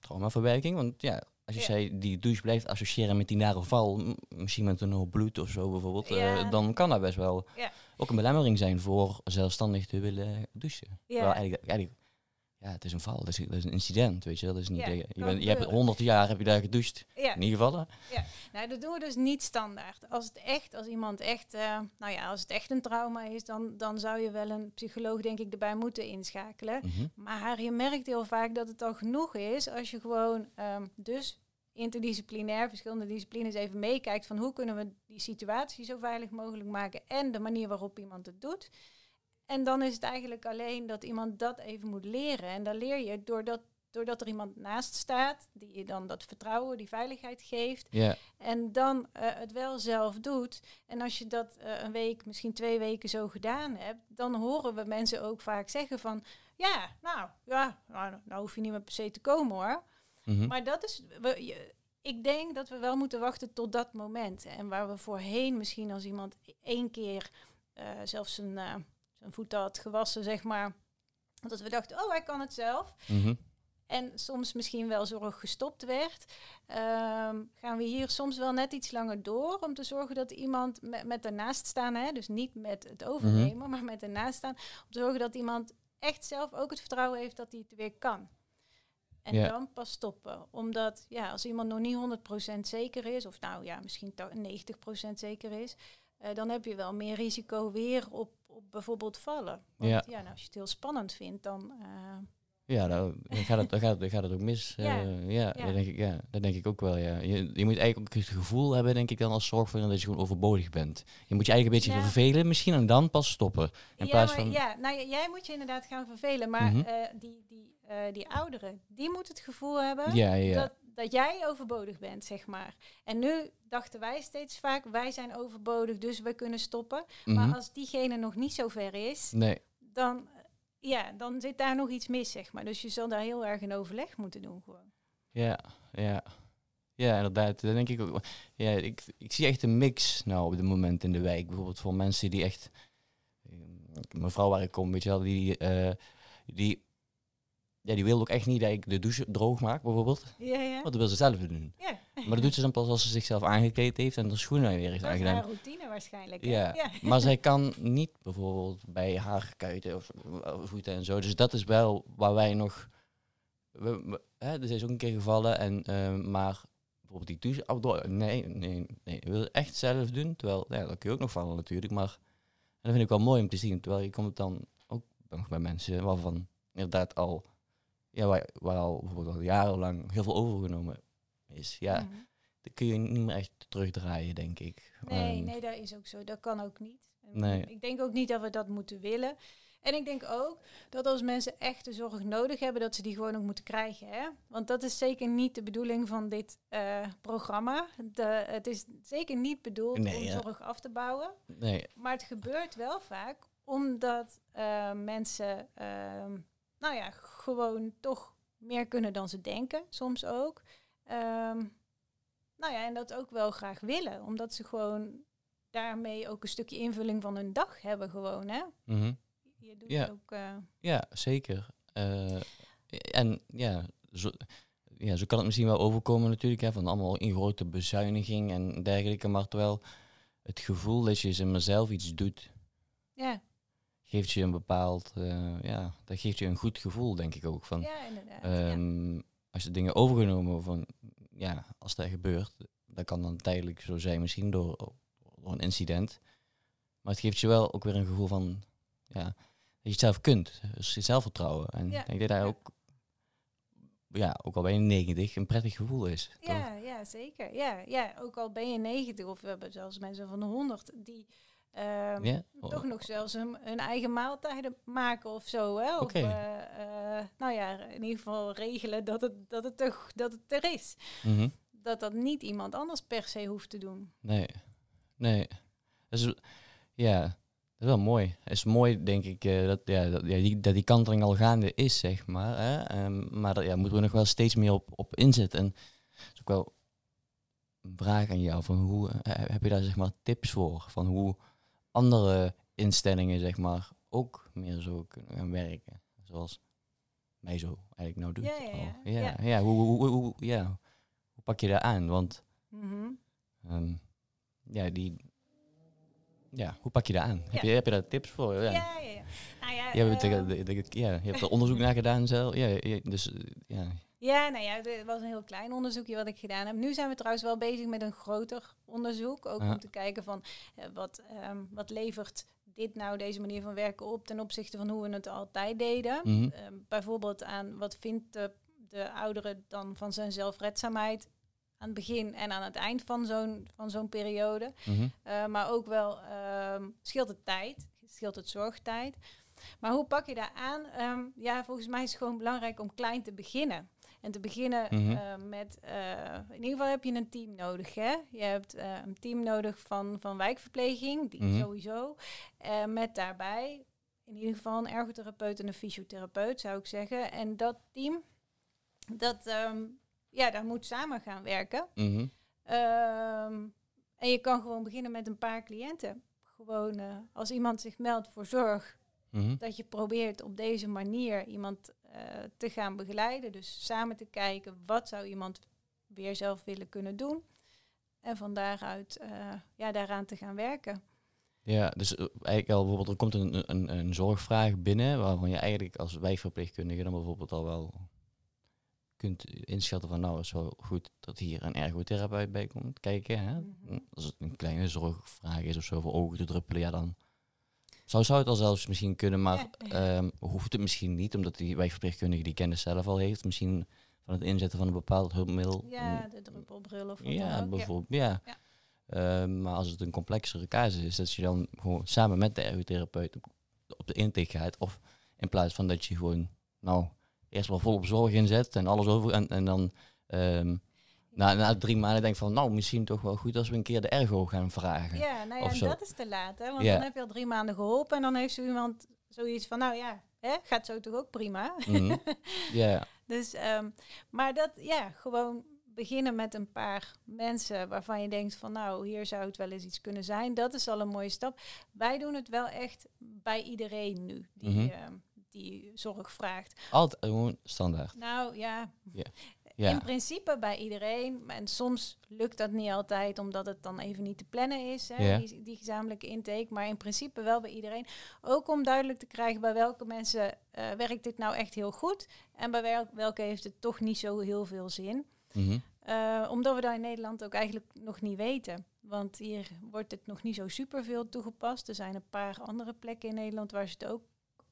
traumaverwerking. Want ja, als je Ja. zei die douche blijft associëren met die nare val, m- misschien met een hoop bloed of zo bijvoorbeeld, eh, dan kan dat best wel Ja. ook een belemmering zijn voor zelfstandig te willen douchen. Terwijl eigenlijk, eigenlijk, ja, het is een val, dat is, dat is een incident, weet je. Dat is niet, Ja, je, bent, je hebt honderd jaar heb je daar gedoucht, Ja, in ieder geval. hè. nou dat doen we dus niet standaard. Als het echt, als iemand echt, eh, nou ja, als het echt een trauma is, dan, dan zou je wel een psycholoog denk ik erbij moeten inschakelen. Mhm. Maar je merkt heel vaak dat het al genoeg is als je gewoon ehm, dus interdisciplinair, verschillende disciplines even meekijkt van hoe kunnen we die situatie zo veilig mogelijk maken en de manier waarop iemand het doet. En dan is het eigenlijk alleen dat iemand dat even moet leren. En dan leer je doordat, doordat er iemand naast staat, die je dan dat vertrouwen, die veiligheid geeft. En dan eh, het wel zelf doet. En als je dat eh, een week, misschien twee weken zo gedaan hebt, dan horen we mensen ook vaak zeggen van, ja, nou, ja, nou, nou hoef je niet meer per se te komen hoor. mhm. Maar dat is, we, je- ik denk dat we wel moeten wachten tot dat moment. En waar we voorheen misschien als iemand één keer eh, zelfs eh, zijn voeten had gewassen, zeg maar, dat we dachten, oh, hij kan het zelf. Mhm. En soms misschien wel zorg gestopt werd, ehm, gaan we hier soms wel net iets langer door om te zorgen dat iemand met, met ernaast staan, hè, dus niet met het overnemen, maar met ernaast staan, om te zorgen dat iemand echt zelf ook het vertrouwen heeft dat hij het weer kan. En dan pas stoppen. Omdat ja, als iemand nog niet 100% zeker is, of nou ja, misschien to- 90% zeker is, eh, dan heb je wel meer risico weer op, op bijvoorbeeld vallen. Want Ja. ja, nou, als je het heel spannend vindt, dan eh, Ja, dan, dan, gaat het, dan, gaat het, dan gaat het ook mis. Ja. eh, ja, Ja. Dat, denk ik, ja, dat denk ik ook wel. Ja. Je, je moet eigenlijk ook het gevoel hebben, denk ik dan, als zorgverlener dat je gewoon overbodig bent. Je moet je eigenlijk een beetje Ja. vervelen misschien en dan pas stoppen. In ja, plaats maar, van... ja, nou ja, jij moet je inderdaad gaan vervelen, maar Mhm. die, die, die ouderen, die moeten het gevoel hebben Ja, ja, ja. dat, dat jij overbodig bent, zeg maar. En nu dachten wij steeds vaak, wij zijn overbodig, dus we kunnen stoppen. Mhm. Maar als diegene nog niet zo ver is, Nee, dan, ja, dan zit daar nog iets mis, zeg maar. Dus je zal daar heel erg in overleg moeten doen gewoon. ja, ja. Ja, inderdaad. Dat denk ik ook. Ja, ik, ik zie echt een mix nou op dit moment in de wijk. Bijvoorbeeld voor mensen die echt... Mevrouw waar ik kom, weet je wel, die... eh, die ja, die wil ook echt niet dat ik de douche droog maak, bijvoorbeeld. Ja, ja. Want dat wil ze zelf doen. Ja, Maar dat doet ze dan pas als ze zichzelf aangekleed heeft en de schoenen weer dat is aangedaan. haar routine waarschijnlijk. Ja, ja. maar zij kan niet bijvoorbeeld bij haar kuiten of, voeten en zo. Dus dat is wel waar wij nog... We, we- hè, dus hij is ook een keer gevallen, en, eh, maar bijvoorbeeld die douche... outdoor- nee, nee, nee. Wil het echt zelf doen. Terwijl, ja, dan kun je ook nog vallen natuurlijk. Maar en dat vind ik wel mooi om te zien. Terwijl je komt dan ook nog bij mensen waarvan inderdaad al... Ja, waar, waar al bijvoorbeeld al jarenlang heel veel overgenomen is. Ja, Mhm. dat kun je niet meer echt terugdraaien, denk ik. Nee, Ehm, nee, dat is ook zo. Dat kan ook niet. Nee. Ik denk ook niet dat we dat moeten willen. En ik denk ook dat als mensen echt de zorg nodig hebben, dat ze die gewoon ook moeten krijgen. Hè? Want dat is zeker niet de bedoeling van dit eh, programma. De, het is zeker niet bedoeld Nee, om ja. zorg af te bouwen. Nee, Maar het gebeurt wel vaak omdat eh, mensen, ehm, nou ja, gewoon toch meer kunnen dan ze denken, soms ook. Ehm, nou ja, en dat ook wel graag willen, omdat ze gewoon daarmee ook een stukje invulling van hun dag hebben, gewoon. Hè? mhm. Je doet Ja. ook. eh, ja, zeker. Eh, en ja zo, ja, zo kan het misschien wel overkomen natuurlijk, hè, van allemaal in grote bezuiniging en dergelijke. Maar terwijl het gevoel dat je zeg maar, zelf iets doet, ja, geeft je een bepaald, eh, ja, dat geeft je een goed gevoel, denk ik ook. Van, ja, inderdaad. ja. Ehm, Als je dingen overgenomen van, ja, als dat gebeurt, dat kan dan tijdelijk zo zijn, misschien door, door een incident. Maar het geeft je wel ook weer een gevoel van, ja, dat je het zelf kunt. Dus je zelfvertrouwen. En Ja, ik denk dat dat ja. ook, ja, ook al bij een 90, een prettig gevoel is. toch? Ja, ja, zeker. Ja, ja, ook al ben je 90 of we hebben zelfs mensen van de 100 die ehm, toch nog zelfs hun, eigen maaltijden maken of zo. Hè? Of, eh, eh, nou ja, in ieder geval regelen dat het, dat het, er, dat het er is. Mhm. Dat dat niet iemand anders per se hoeft te doen. Nee, nee. Dat is, ja, dat is wel mooi. Het is mooi, denk ik, eh, dat, ja, dat, ja, die, dat die kanteling al gaande is, zeg maar. Hè? Ehm, maar daar ja, moeten we nog wel steeds meer op, op inzetten. En dat is ook wel een vraag aan jou. Van hoe, heb je daar zeg maar tips voor? Van hoe andere instellingen zeg maar ook meer zo kunnen gaan werken? Zoals mij zo eigenlijk nou doet. Ja, ja, ja. hoe, hoe, hoe, hoe- ja. hoe pak je daar aan? Want Mhm. Ehm, ja, die. Ja, hoe pak je dat aan? Heb, je, heb je daar tips voor? Ja. Ja, ja, ja. Nou ja, Je hebt, de- de- ja, je hebt er onderzoek naar gedaan zelf. Ja, ja, dus eh, ja. Ja, nou ja, het was een heel klein onderzoekje wat ik gedaan heb. Nu zijn we trouwens wel bezig met een groter onderzoek. Ook Ja. om te kijken van eh, wat, ehm, wat levert dit nou, deze manier van werken op ten opzichte van hoe we het altijd deden. Mhm. Ehm, bijvoorbeeld aan wat vindt de, de oudere dan van zijn zelfredzaamheid aan het begin en aan het eind van zo'n, van zo'n periode. Mhm. Uh, maar ook wel ehm, scheelt het tijd, scheelt het zorgtijd. Maar hoe pak je daar aan? Ja, volgens mij is het gewoon belangrijk om klein te beginnen. En te beginnen Mhm. eh, met, eh, in ieder geval heb je een team nodig. Hè? Je hebt eh, een team nodig van, van wijkverpleging, die Mhm. sowieso. Met daarbij in ieder geval een ergotherapeut en een fysiotherapeut, zou ik zeggen. En dat team, dat, ehm, ja, dat moet samen gaan werken. Mhm. Ehm, en je kan gewoon beginnen met een paar cliënten. Gewoon als iemand zich meldt voor zorg, dat je probeert op deze manier iemand te gaan begeleiden. Dus samen te kijken, wat zou iemand weer zelf willen kunnen doen. En van daaruit eh, ja, daaraan te gaan werken. Ja, dus eh, eigenlijk al bijvoorbeeld, er komt een, een, een zorgvraag binnen waarvan je eigenlijk als wijkverpleegkundige dan bijvoorbeeld al wel kunt inschatten van nou, is wel goed dat hier een ergotherapeut bij komt kijken. Hè? Mhm. Als het een kleine zorgvraag is of zo, voor ogen te druppelen, ja dan zou, zou het al zelfs misschien kunnen, maar Ja. ehm, hoeft het misschien niet, omdat die wijkverpleegkundige die kennis zelf al heeft. Misschien van het inzetten van een bepaald hulpmiddel. Ja, de druppelbril of wat dan Ja, ook. bijvoorbeeld. Ja. Ja. Ehm, maar als het een complexere casus is, dat je dan gewoon samen met de ergotherapeut op, de intake gaat. Of in plaats van dat je gewoon, nou, eerst wel vol op zorg inzet en alles over. En, en dan ehm, na, na drie maanden denk van, nou, misschien toch wel goed als we een keer de ergo gaan vragen. Ja, nou ja, Of en dat is te laat. Hè? Want Ja. dan heb je al drie maanden geholpen en dan heeft zo iemand zoiets van, nou ja, hè, gaat zo toch ook prima. Mhm. Ja, Dus, ehm, maar dat, ja, gewoon beginnen met een paar mensen waarvan je denkt van, nou, hier zou het wel eens iets kunnen zijn. Dat is al een mooie stap. Wij doen het wel echt bij iedereen nu die, Mhm. ehm, die zorg vraagt. altijd gewoon standaard. Nou ja, Ja, in principe bij iedereen. En soms lukt dat niet altijd, omdat het dan even niet te plannen is, hè, Ja. die, die gezamenlijke intake. Maar in principe wel bij iedereen. Ook om duidelijk te krijgen bij welke mensen eh, werkt dit nou echt heel goed. En bij wel- welke heeft het toch niet zo heel veel zin. Mhm. Eh, omdat we dat in Nederland ook eigenlijk nog niet weten. Want hier wordt het nog niet zo superveel toegepast. Er zijn een paar andere plekken in Nederland waar ze het ook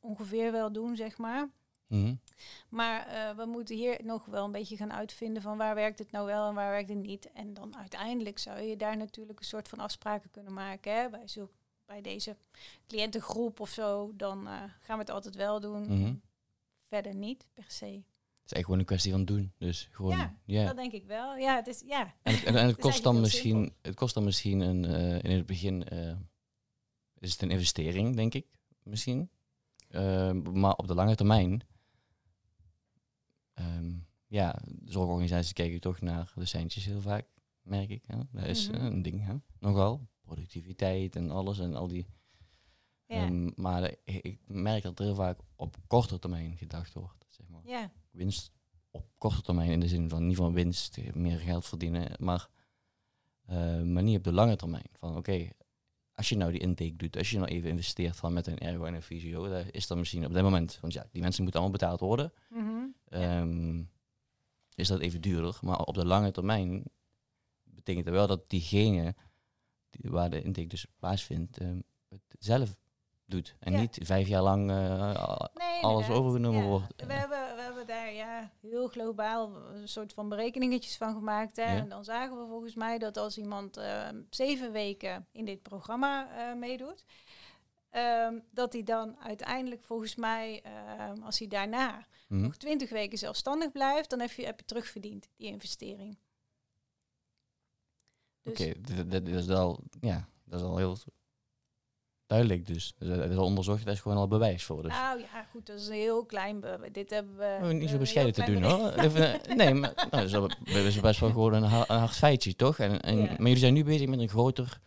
ongeveer wel doen, zeg maar. Mhm. Maar eh, we moeten hier nog wel een beetje gaan uitvinden van waar werkt het nou wel en waar werkt het niet. En dan uiteindelijk zou je daar natuurlijk een soort van afspraken kunnen maken hè, bij zulke bij deze cliëntengroep of zo, dan eh, gaan we het altijd wel doen. Mhm. Verder niet per se. Het is echt gewoon een kwestie van doen. Dus gewoon, Ja. Dat denk ik wel. Ja, het is ja. En, het- en, en het kost dan misschien, het kost dan misschien een, eh, in het begin is het een investering, denk ik, misschien. Maar op de lange termijn, ehm, ja, zorgorganisaties kijken toch naar de centjes heel vaak, merk ik. Hè? Dat is eh, Mhm. een ding, hè? nogal. Productiviteit en alles en al die. Ja. Ehm, maar de- ik merk dat er heel vaak op korte termijn gedacht wordt. Zeg maar ja. winst op korte termijn in de zin van niet van winst, eh, meer geld verdienen, maar, eh, maar niet op de lange termijn. Van oké, als je nou die intake doet, als je nou even investeert van met een ergo en een fysio, dat is dan misschien op dat moment, want ja, die mensen moeten allemaal betaald worden, ehm, is dat even duurder. Maar op de lange termijn betekent dat wel dat diegene die, waar de intake dus plaatsvindt, ehm, het zelf doet. En Ja. niet vijf jaar lang eh, Nee, alles overgenomen Ja. wordt. We hebben, we hebben daar ja, heel globaal een soort van berekeningetjes van gemaakt. Hè. Ja. En dan zagen we volgens mij dat als iemand eh, zeven weken in dit programma eh, meedoet, ehm, dat hij dan uiteindelijk volgens mij, ehm, als hij daarna Mhm. nog twintig weken zelfstandig blijft, dan heb je, heb je terugverdiend, die investering. Dus Oké, dat, is wel, ja, dat is al heel duidelijk dus. Dat is al onderzocht, daar is gewoon al bewijs voor. Dus. Nou ja, goed, dat is een heel klein. Dit hebben we. Oh, niet zo bescheiden te doen hoor. Even, eh, nee, maar nou, dat, is best wel gewoon een, ha- een hard feitje, toch? En, en, Ja. Maar jullie zijn nu bezig met een groter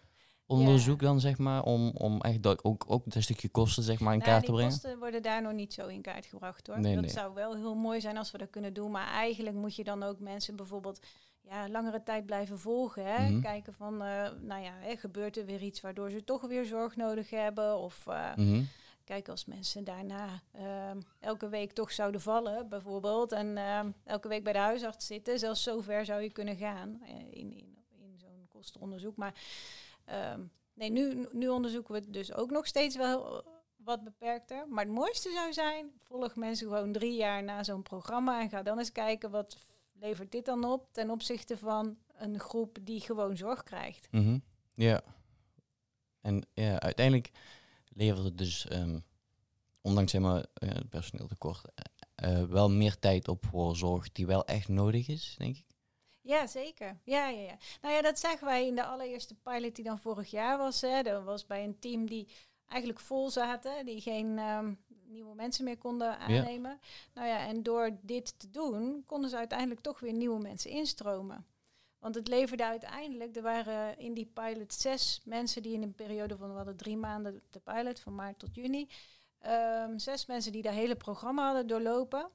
onderzoek dan, zeg maar, om, om echt dat, ook, ook een stukje kosten, zeg maar, in Nou, kaart te brengen. kosten worden daar nog niet zo in kaart gebracht hoor. Nee, dat nee. zou wel heel mooi zijn als we dat kunnen doen. Maar eigenlijk moet je dan ook mensen bijvoorbeeld ja, langere tijd blijven volgen. Hè? Mhm. Kijken van, eh, nou ja, hè, gebeurt er weer iets waardoor ze toch weer zorg nodig hebben? Of eh, Mhm. kijk als mensen daarna ehm, elke week toch zouden vallen bijvoorbeeld. En elke week bij de huisarts zitten. Zelfs zover zou je kunnen gaan eh, in, in, in zo'n kostenonderzoek. Maar ehm, nee, nu, nu onderzoeken we het dus ook nog steeds wel wat beperkter. Maar het mooiste zou zijn, volg mensen gewoon drie jaar na zo'n programma en ga dan eens kijken wat levert dit dan op ten opzichte van een groep die gewoon zorg krijgt. Mhm. Ja. En ja, uiteindelijk levert het dus, ehm, ondanks zeg eh, het personeeltekort, eh, wel meer tijd op voor zorg die wel echt nodig is, denk ik. Ja, zeker. Ja, ja, ja. Nou ja, dat zagen wij in de allereerste pilot die dan vorig jaar was. Hè. Dat was bij een team die eigenlijk vol zaten, die geen ehm, nieuwe mensen meer konden aannemen. Nou ja, en door dit te doen, konden ze uiteindelijk toch weer nieuwe mensen instromen. Want het leverde uiteindelijk, er waren in die pilot zes mensen die in een periode van, we hadden drie maanden de pilot, van maart tot juni. ehm, zes mensen die dat hele programma hadden doorlopen.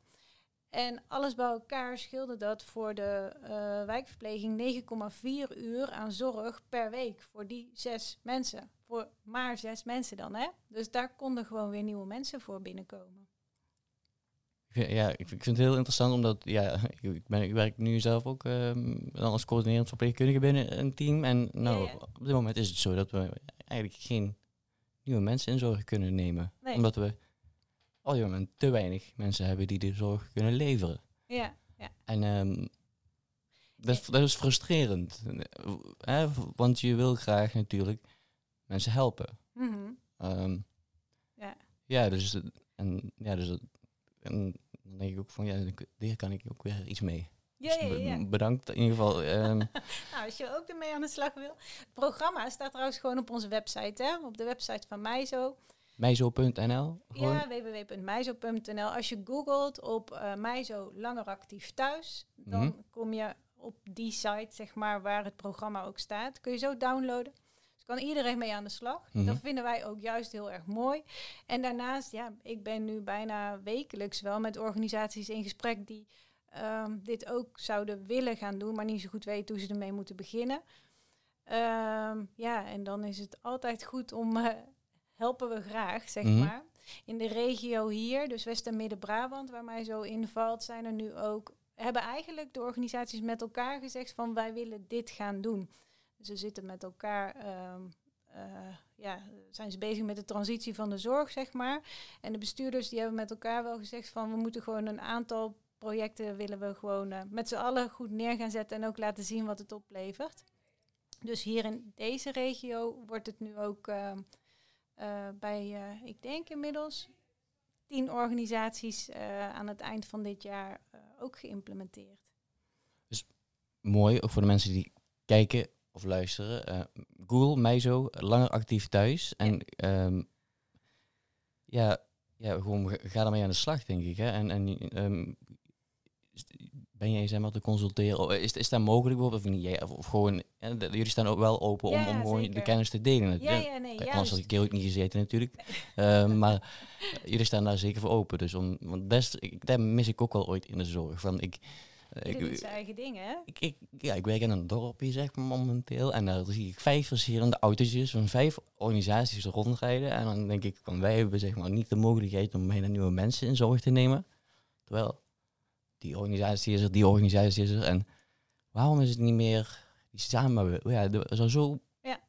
En alles bij elkaar scheelde dat voor de eh, wijkverpleging 9,4 uur aan zorg per week voor die zes mensen. Voor maar zes mensen dan, hè? Dus daar konden gewoon weer nieuwe mensen voor binnenkomen. Ja, ik vind het heel interessant, omdat ja, ik, ben, ik werk nu zelf ook ehm, als coördinerend verpleegkundige binnen een team. En nou, Ja, ja. op dit moment is het zo dat we eigenlijk geen nieuwe mensen in zorg kunnen nemen. Nee. Omdat we op dit moment te weinig mensen hebben die de zorg kunnen leveren. Ja, ja. En ehm, dat, is, dat is frustrerend. Eh, Hè? Want je wil graag natuurlijk mensen helpen. Mhm. Ehm, Ja. ja, dus, en, ja, dus en dan denk ik ook van, ja, hier kan ik ook weer iets mee. Ja, Dus ja, ja. Bedankt in ieder geval. ehm, Nou, als je ook ermee aan de slag wil. Het programma staat trouwens gewoon op onze website, hè? Op de website van Meizo. Meizo.nl. Ja, www.meizo.nl. Als je googelt op eh Meizo langer actief thuis, dan Mhm. kom je op die site, zeg maar, waar het programma ook staat. Kun je zo downloaden. Dus kan iedereen mee aan de slag. Mhm. Dat vinden wij ook juist heel erg mooi. En daarnaast, ja, ik ben nu bijna wekelijks wel met organisaties in gesprek die ehm, dit ook zouden willen gaan doen, maar niet zo goed weten hoe ze ermee moeten beginnen. Ehm, ja, en dan is het altijd goed om eh, helpen we graag, zeg Mhm. maar. In de regio hier, dus West- en Midden-Brabant, waar mij zo invalt, zijn er nu ook, hebben eigenlijk de organisaties met elkaar gezegd van wij willen dit gaan doen. Dus ze zitten met elkaar, ehm, eh, ja, zijn ze bezig met de transitie van de zorg, zeg maar. En de bestuurders die hebben met elkaar wel gezegd van we moeten gewoon een aantal projecten willen we gewoon eh, met z'n allen goed neer gaan zetten en ook laten zien wat het oplevert. Dus hier in deze regio wordt het nu ook ehm, eh, bij, eh, ik denk inmiddels, tien organisaties eh, aan het eind van dit jaar ook geïmplementeerd. Mooi, ook voor de mensen die kijken of luisteren. Google, mij zo, langer actief thuis. En ehm, ja, ja, gewoon ga- daarmee aan de slag, denk ik. Hè? En, en ehm, ben jij zeg maar te consulteren? Is, is dat mogelijk bijvoorbeeld of niet? Jij- Of, gewoon, jullie staan ook wel open om, Ja, om gewoon de kennis te delen. Ja, ja, nee, Anders had ik hier ook niet gezeten natuurlijk. Ehm, maar jullie staan daar zeker voor open. Dus om, want is, ik, dat mis ik ook wel ooit in de zorg. Van ik, Ieder doet ik, zijn eigen dingen, hè? ik, ik, ja, ik werk in een dorpje zeg maar momenteel. En daar zie ik vijf verschillende autootjes van vijf organisaties rondrijden. En dan denk ik van wij hebben zeg maar niet de mogelijkheid om bijna nieuwe mensen in zorg te nemen. Terwijl die organisatie is er, die organisatie is er. En waarom is het niet meer die samen? Ja, er zou zo, Ja.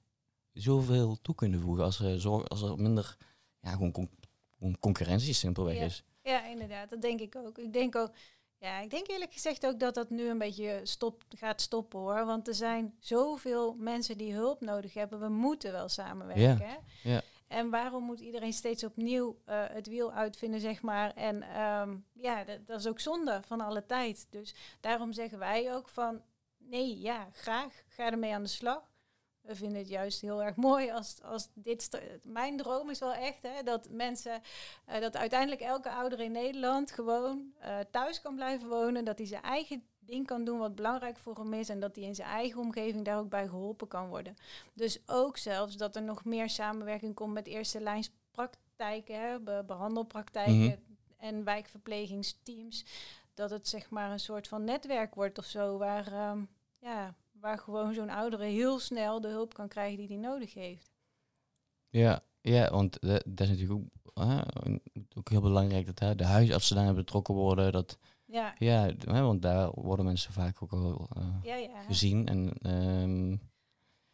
zoveel toe kunnen voegen als er, zorg, als er minder ja, gewoon, con- gewoon concurrentie simpelweg Ja. is. Ja, inderdaad. Dat denk ik ook. Ik denk ook, ja, ik denk eerlijk gezegd ook dat dat nu een beetje stop, gaat stoppen hoor. Want er zijn zoveel mensen die hulp nodig hebben. We moeten wel samenwerken. Hè? ja. En waarom moet iedereen steeds opnieuw eh, het wiel uitvinden, zeg maar? En ehm, ja, dat, dat is ook zonde van alle tijd. Dus daarom zeggen wij ook van, nee, ja, graag, ga ermee aan de slag. We vinden het juist heel erg mooi als, als dit... Mijn droom is wel echt hè, dat mensen... eh, dat uiteindelijk elke ouder in Nederland gewoon eh, thuis kan blijven wonen. Dat hij zijn eigen ding kan doen wat belangrijk voor hem is. En dat hij in zijn eigen omgeving daar ook bij geholpen kan worden. Dus ook zelfs dat er nog meer samenwerking komt met eerste lijnspraktijken, hè, be- behandelpraktijken Mhm. en wijkverplegingsteams. Dat het zeg maar een soort van netwerk wordt of zo, waar, ehm, ja, waar gewoon zo'n oudere heel snel de hulp kan krijgen die hij nodig heeft. Ja, ja want dat, is natuurlijk ook, hè, ook heel belangrijk dat hè, de huisartsen daar betrokken worden. Dat, Ja, ja, want daar worden mensen vaak ook al eh, ja, ja. gezien. En ehm,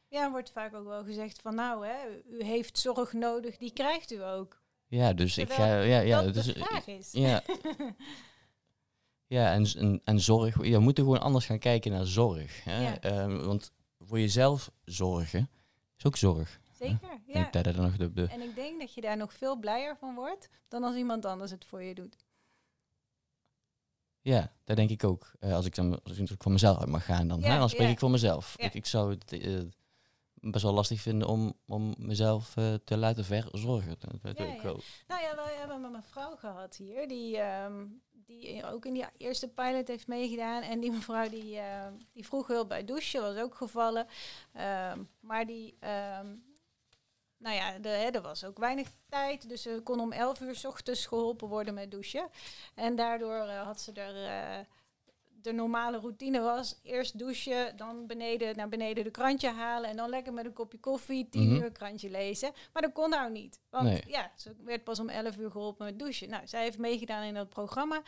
Ja, er wordt vaak ook wel gezegd van nou, hè, u heeft zorg nodig, die krijgt u ook. ja, dus ik ga, ja, ja, dat dus, de vraag is. ja, ja en, en, en zorg, we moeten gewoon anders gaan kijken naar zorg. Hè? Ja. Ehm, want voor jezelf zorgen is ook zorg. Zeker, ja. er nog de, de, En ik denk dat je daar nog veel blijer van wordt dan als iemand anders het voor je doet. Ja, dat denk ik ook. Eh, als ik dan als ik voor mezelf uit mag gaan, dan, Ja, hè, dan spreek ja. ik voor mezelf. Ja. Ik, ik zou het eh, best wel lastig vinden om, om mezelf eh, te laten verzorgen. Dat, doe ik wel. Nou ja, wij hebben met mijn vrouw gehad hier, die, ehm, die ook in die eerste pilot heeft meegedaan. En die mevrouw die, ehm, die vroeg hulp bij douchen, was ook gevallen. Ehm, maar die, nou ja, de, hè, er was ook weinig tijd. Dus ze kon om 11 uur 's ochtends geholpen worden met douchen. En daardoor eh, had ze er... eh, de normale routine was eerst douchen, dan beneden naar beneden de krantje halen en dan lekker met een kopje koffie, tien Mhm. uur krantje lezen. Maar dat kon nou niet. Want Nee. ja, ze werd pas om 11 uur geholpen met douchen. Nou, zij heeft meegedaan in dat programma.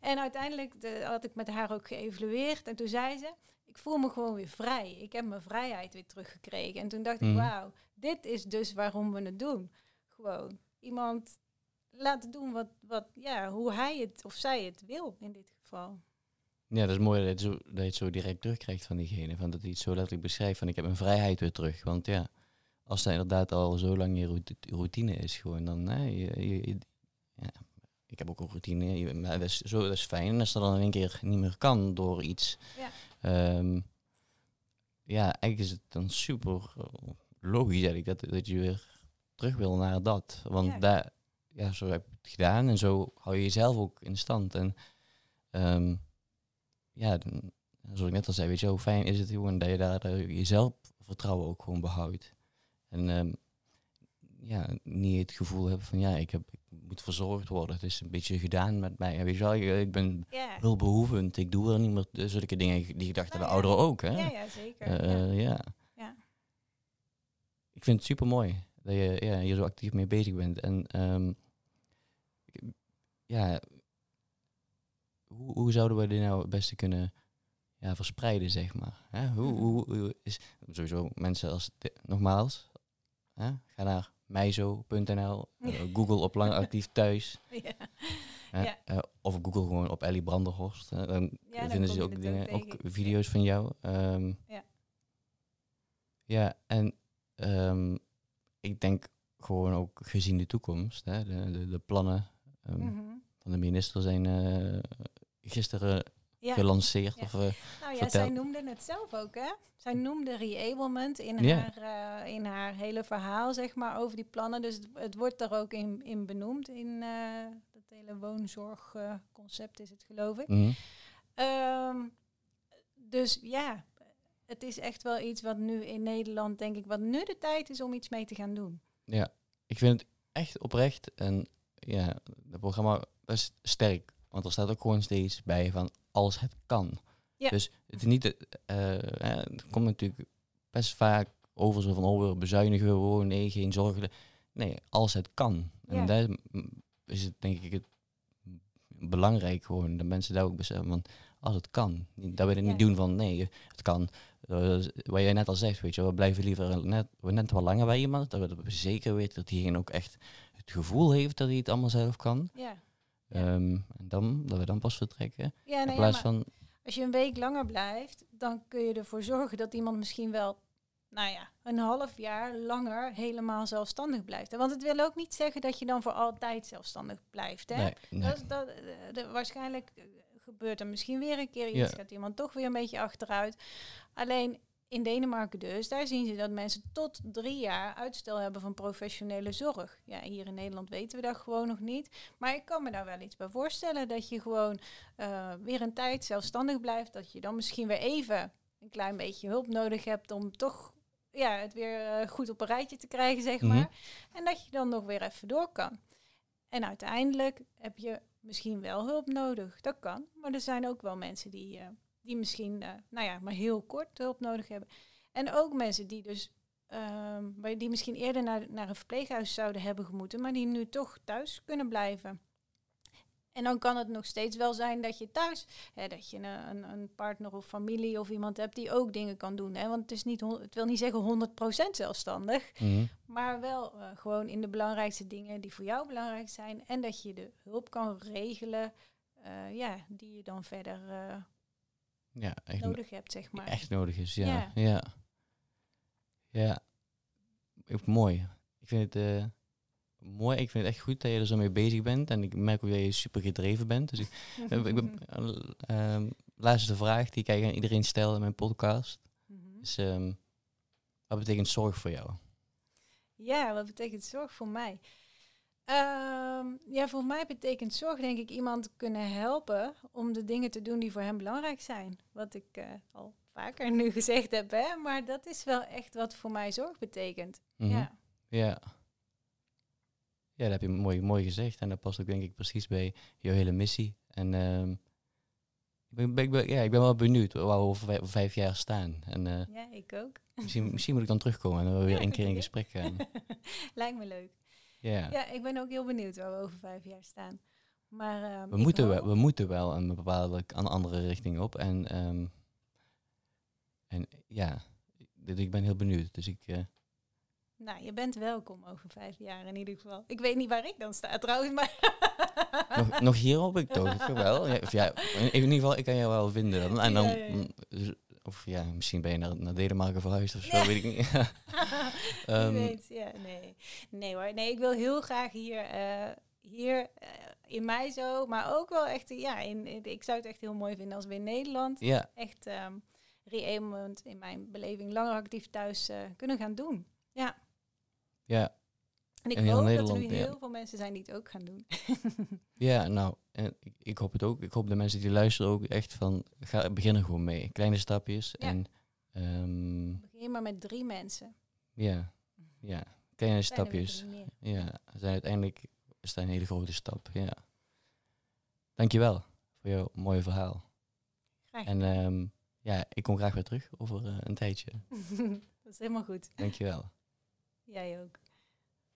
En uiteindelijk de, had ik met haar ook geëvalueerd. En toen zei ze, ik voel me gewoon weer vrij. Ik heb mijn vrijheid weer teruggekregen. En toen dacht Mhm. ik, wauw, dit is dus waarom we het doen. Gewoon iemand laten doen wat, wat, ja, hoe hij het of zij het wil in dit geval. Ja, dat is mooi dat je, het zo, dat je het zo direct terugkrijgt van diegene. Van dat hij het zo letterlijk beschrijft van ik heb mijn vrijheid weer terug. Want ja, als dat inderdaad al zo lang je rout- routine is gewoon, dan... Hè, je, ja, ik heb ook een routine, maar dat is, zo, dat is fijn. En als dat dan in één keer niet meer kan door iets... Ja. ehm, ja, eigenlijk is het dan super eh, logisch eigenlijk dat, dat je weer terug wil naar dat. Want Ja. daar, ja, zo heb je het gedaan en zo hou je jezelf ook in stand. En ehm, ja, dan- zoals ik net al zei, weet je, hoe fijn is het gewoon dat je daar eh, je zelfvertrouwen ook gewoon behoudt. En ehm, ja, niet het gevoel hebt van ja, ik, heb, ik moet verzorgd worden. Het is een beetje gedaan met mij. Weet je wel, ik, ik ben Ja, hulpbehoevend. Ik doe er niet meer eh, zulke dingen die gedachten Nou de ja. ouderen ook. Hè? ja, ja zeker. Eh, ja. eh, ja. Ik vind het super mooi dat je ja, hier zo actief mee bezig bent. En ehm, ik- ja, hoe, hoe zouden we dit nou het beste kunnen ja, verspreiden, zeg maar? Hè? Hoe, Mhm. hoe, hoe is sowieso mensen als nogmaals, hè? ga naar mijzo.nl, eh, Google op lang actief thuis. Ja. Ja. Eh, of Google gewoon op Ellie Branderhorst. Hè? Dan vinden ze ook dingen, ook video's van jou. Ehm, Ja. ja, en ehm, ik denk gewoon ook gezien de toekomst, hè, de, de, de plannen ehm, Mhm. van de minister zijn eh, gisteren Ja. gelanceerd. Ja. Of, eh, Nou ja, zij noemde het zelf ook, hè? Zij noemde reablement in, Ja. haar, eh, in haar hele verhaal, zeg maar, over die plannen. Dus het, het wordt er ook in, in benoemd, in dat hele woonzorgconcept is het, geloof ik. mhm. Ehm, dus ja, het is echt wel iets wat nu in Nederland, denk ik, wat nu de tijd is om iets mee te gaan doen. Ja, ik vind het echt oprecht en ja, het programma best sterk. Want er staat ook gewoon steeds bij van als het kan. Ja. Dus het is niet, het komt natuurlijk best vaak over zo van oh we bezuinigen gewoon, nee geen zorgen. Nee, als het kan. Ja. En daar is het denk ik het belangrijk gewoon dat mensen daar ook beseffen van als het kan. Dat we het Ja. niet doen van nee, het kan. Eh, wat jij net al zegt, weet je, we blijven liever net, we net wat langer bij iemand. Dat we, zeker weten dat diegene ook echt het gevoel heeft dat hij het allemaal zelf kan. Ja. Ehm, en dan, dat we dan pas vertrekken. ja, nee, in plaats van, als je een week langer blijft, dan kun je ervoor zorgen dat iemand misschien wel, nou ja, een half jaar langer helemaal zelfstandig blijft. Want het wil ook niet zeggen dat je dan voor altijd zelfstandig blijft. Hè? nee, nee. Dat, dat, eh, de- waarschijnlijk eh, gebeurt er misschien weer een keer iets, Ja. gaat iemand toch weer een beetje achteruit. Alleen in Denemarken dus, daar zien ze dat mensen tot drie jaar uitstel hebben van professionele zorg. Ja, hier in Nederland weten we dat gewoon nog niet. Maar ik kan me daar wel iets bij voorstellen dat je gewoon eh, weer een tijd zelfstandig blijft. Dat je dan misschien weer even een klein beetje hulp nodig hebt om toch ja, het weer eh, goed op een rijtje te krijgen, zeg Mhm. maar. En dat je dan nog weer even door kan. En uiteindelijk heb je misschien wel hulp nodig. Dat kan. Maar er zijn ook wel mensen die, eh, die misschien, eh, nou ja, maar heel kort hulp nodig hebben. En ook mensen die dus, ehm, die misschien eerder naar, naar een verpleeghuis zouden hebben gemoeten, maar die nu toch thuis kunnen blijven. En dan kan het nog steeds wel zijn dat je thuis, hè, dat je een, een, partner of familie of iemand hebt die ook dingen kan doen. Hè? Want het, is niet, het wil niet zeggen 100% zelfstandig. Mhm. Maar wel eh, gewoon in de belangrijkste dingen die voor jou belangrijk zijn. En dat je de hulp kan regelen eh, ja, die je dan verder eh, ja, echt, nodig hebt, zeg maar. echt nodig is. Ja, Ja. ja. ja. Mooi. Ik vind het mooi. Ik vind het echt goed dat je er zo mee bezig bent. En ik merk ook dat je super gedreven bent. Dus ik, ik, ben, eh, ehm, laatste vraag die ik eigenlijk aan iedereen stel in mijn podcast. Mhm. Is, ehm, wat betekent zorg voor jou? Ja, wat betekent zorg voor mij? Ehm, ja, voor mij betekent zorg denk ik iemand kunnen helpen om de dingen te doen die voor hem belangrijk zijn. Wat ik eh, al vaker nu gezegd heb, hè? maar dat is wel echt wat voor mij zorg betekent. Mhm. Ja. Ja. Ja, dat heb je mooi, mooi gezegd. En dat past ook denk ik precies bij jouw hele missie. En ehm, ik, ben, ben- ik ben- ja, ik ben wel benieuwd waar we over vijf, jaar staan. En eh, ja, ik ook. misschien, misschien moet ik dan terugkomen en dan we weer Ja, een keer in gesprek gaan. Lijkt me leuk. Ja. Ja, ik ben ook heel benieuwd waar we over vijf jaar staan. Maar ehm, We, moeten wel, we moeten wel een bepaalde een andere richting op. En, ehm, en ja, ik ben heel benieuwd. Dus ik, eh, Nou, je bent welkom over vijf jaar in ieder geval. Ik weet niet waar ik dan sta trouwens, maar... nog, nog hier hoop ik toch wel. Ja, of ja, in ieder geval, ik kan jou wel vinden. dan. En dan, mm, of ja, misschien ben je naar, naar Denemarken verhuisd of zo, Ja. weet ik niet. Ehm, weet, ja, nee. Nee hoor, nee, ik wil heel graag hier, eh, hier eh, in mij zo, maar ook wel echt, ja, in, in- ik zou het echt heel mooi vinden als we in Nederland ja, echt ehm re-enablement in mijn beleving langer actief thuis eh, kunnen gaan doen. Ja, ja, en ik heel hoop dat er nu ja. heel veel mensen zijn die het ook gaan doen. ja, nou, en ik, ik hoop het ook. Ik hoop de mensen die luisteren ook echt van, ga, begin er gewoon mee. Kleine stapjes. Ja. En ehm, Begin maar met drie mensen. ja, ja, kleine Zijn stapjes. Ja, zijn uiteindelijk is dat een hele grote stap. Ja. Dankjewel voor jouw mooie verhaal. Graag En ehm, ja, ik kom graag weer terug over eh, een tijdje. dat is helemaal goed. Dankjewel. Jij ook.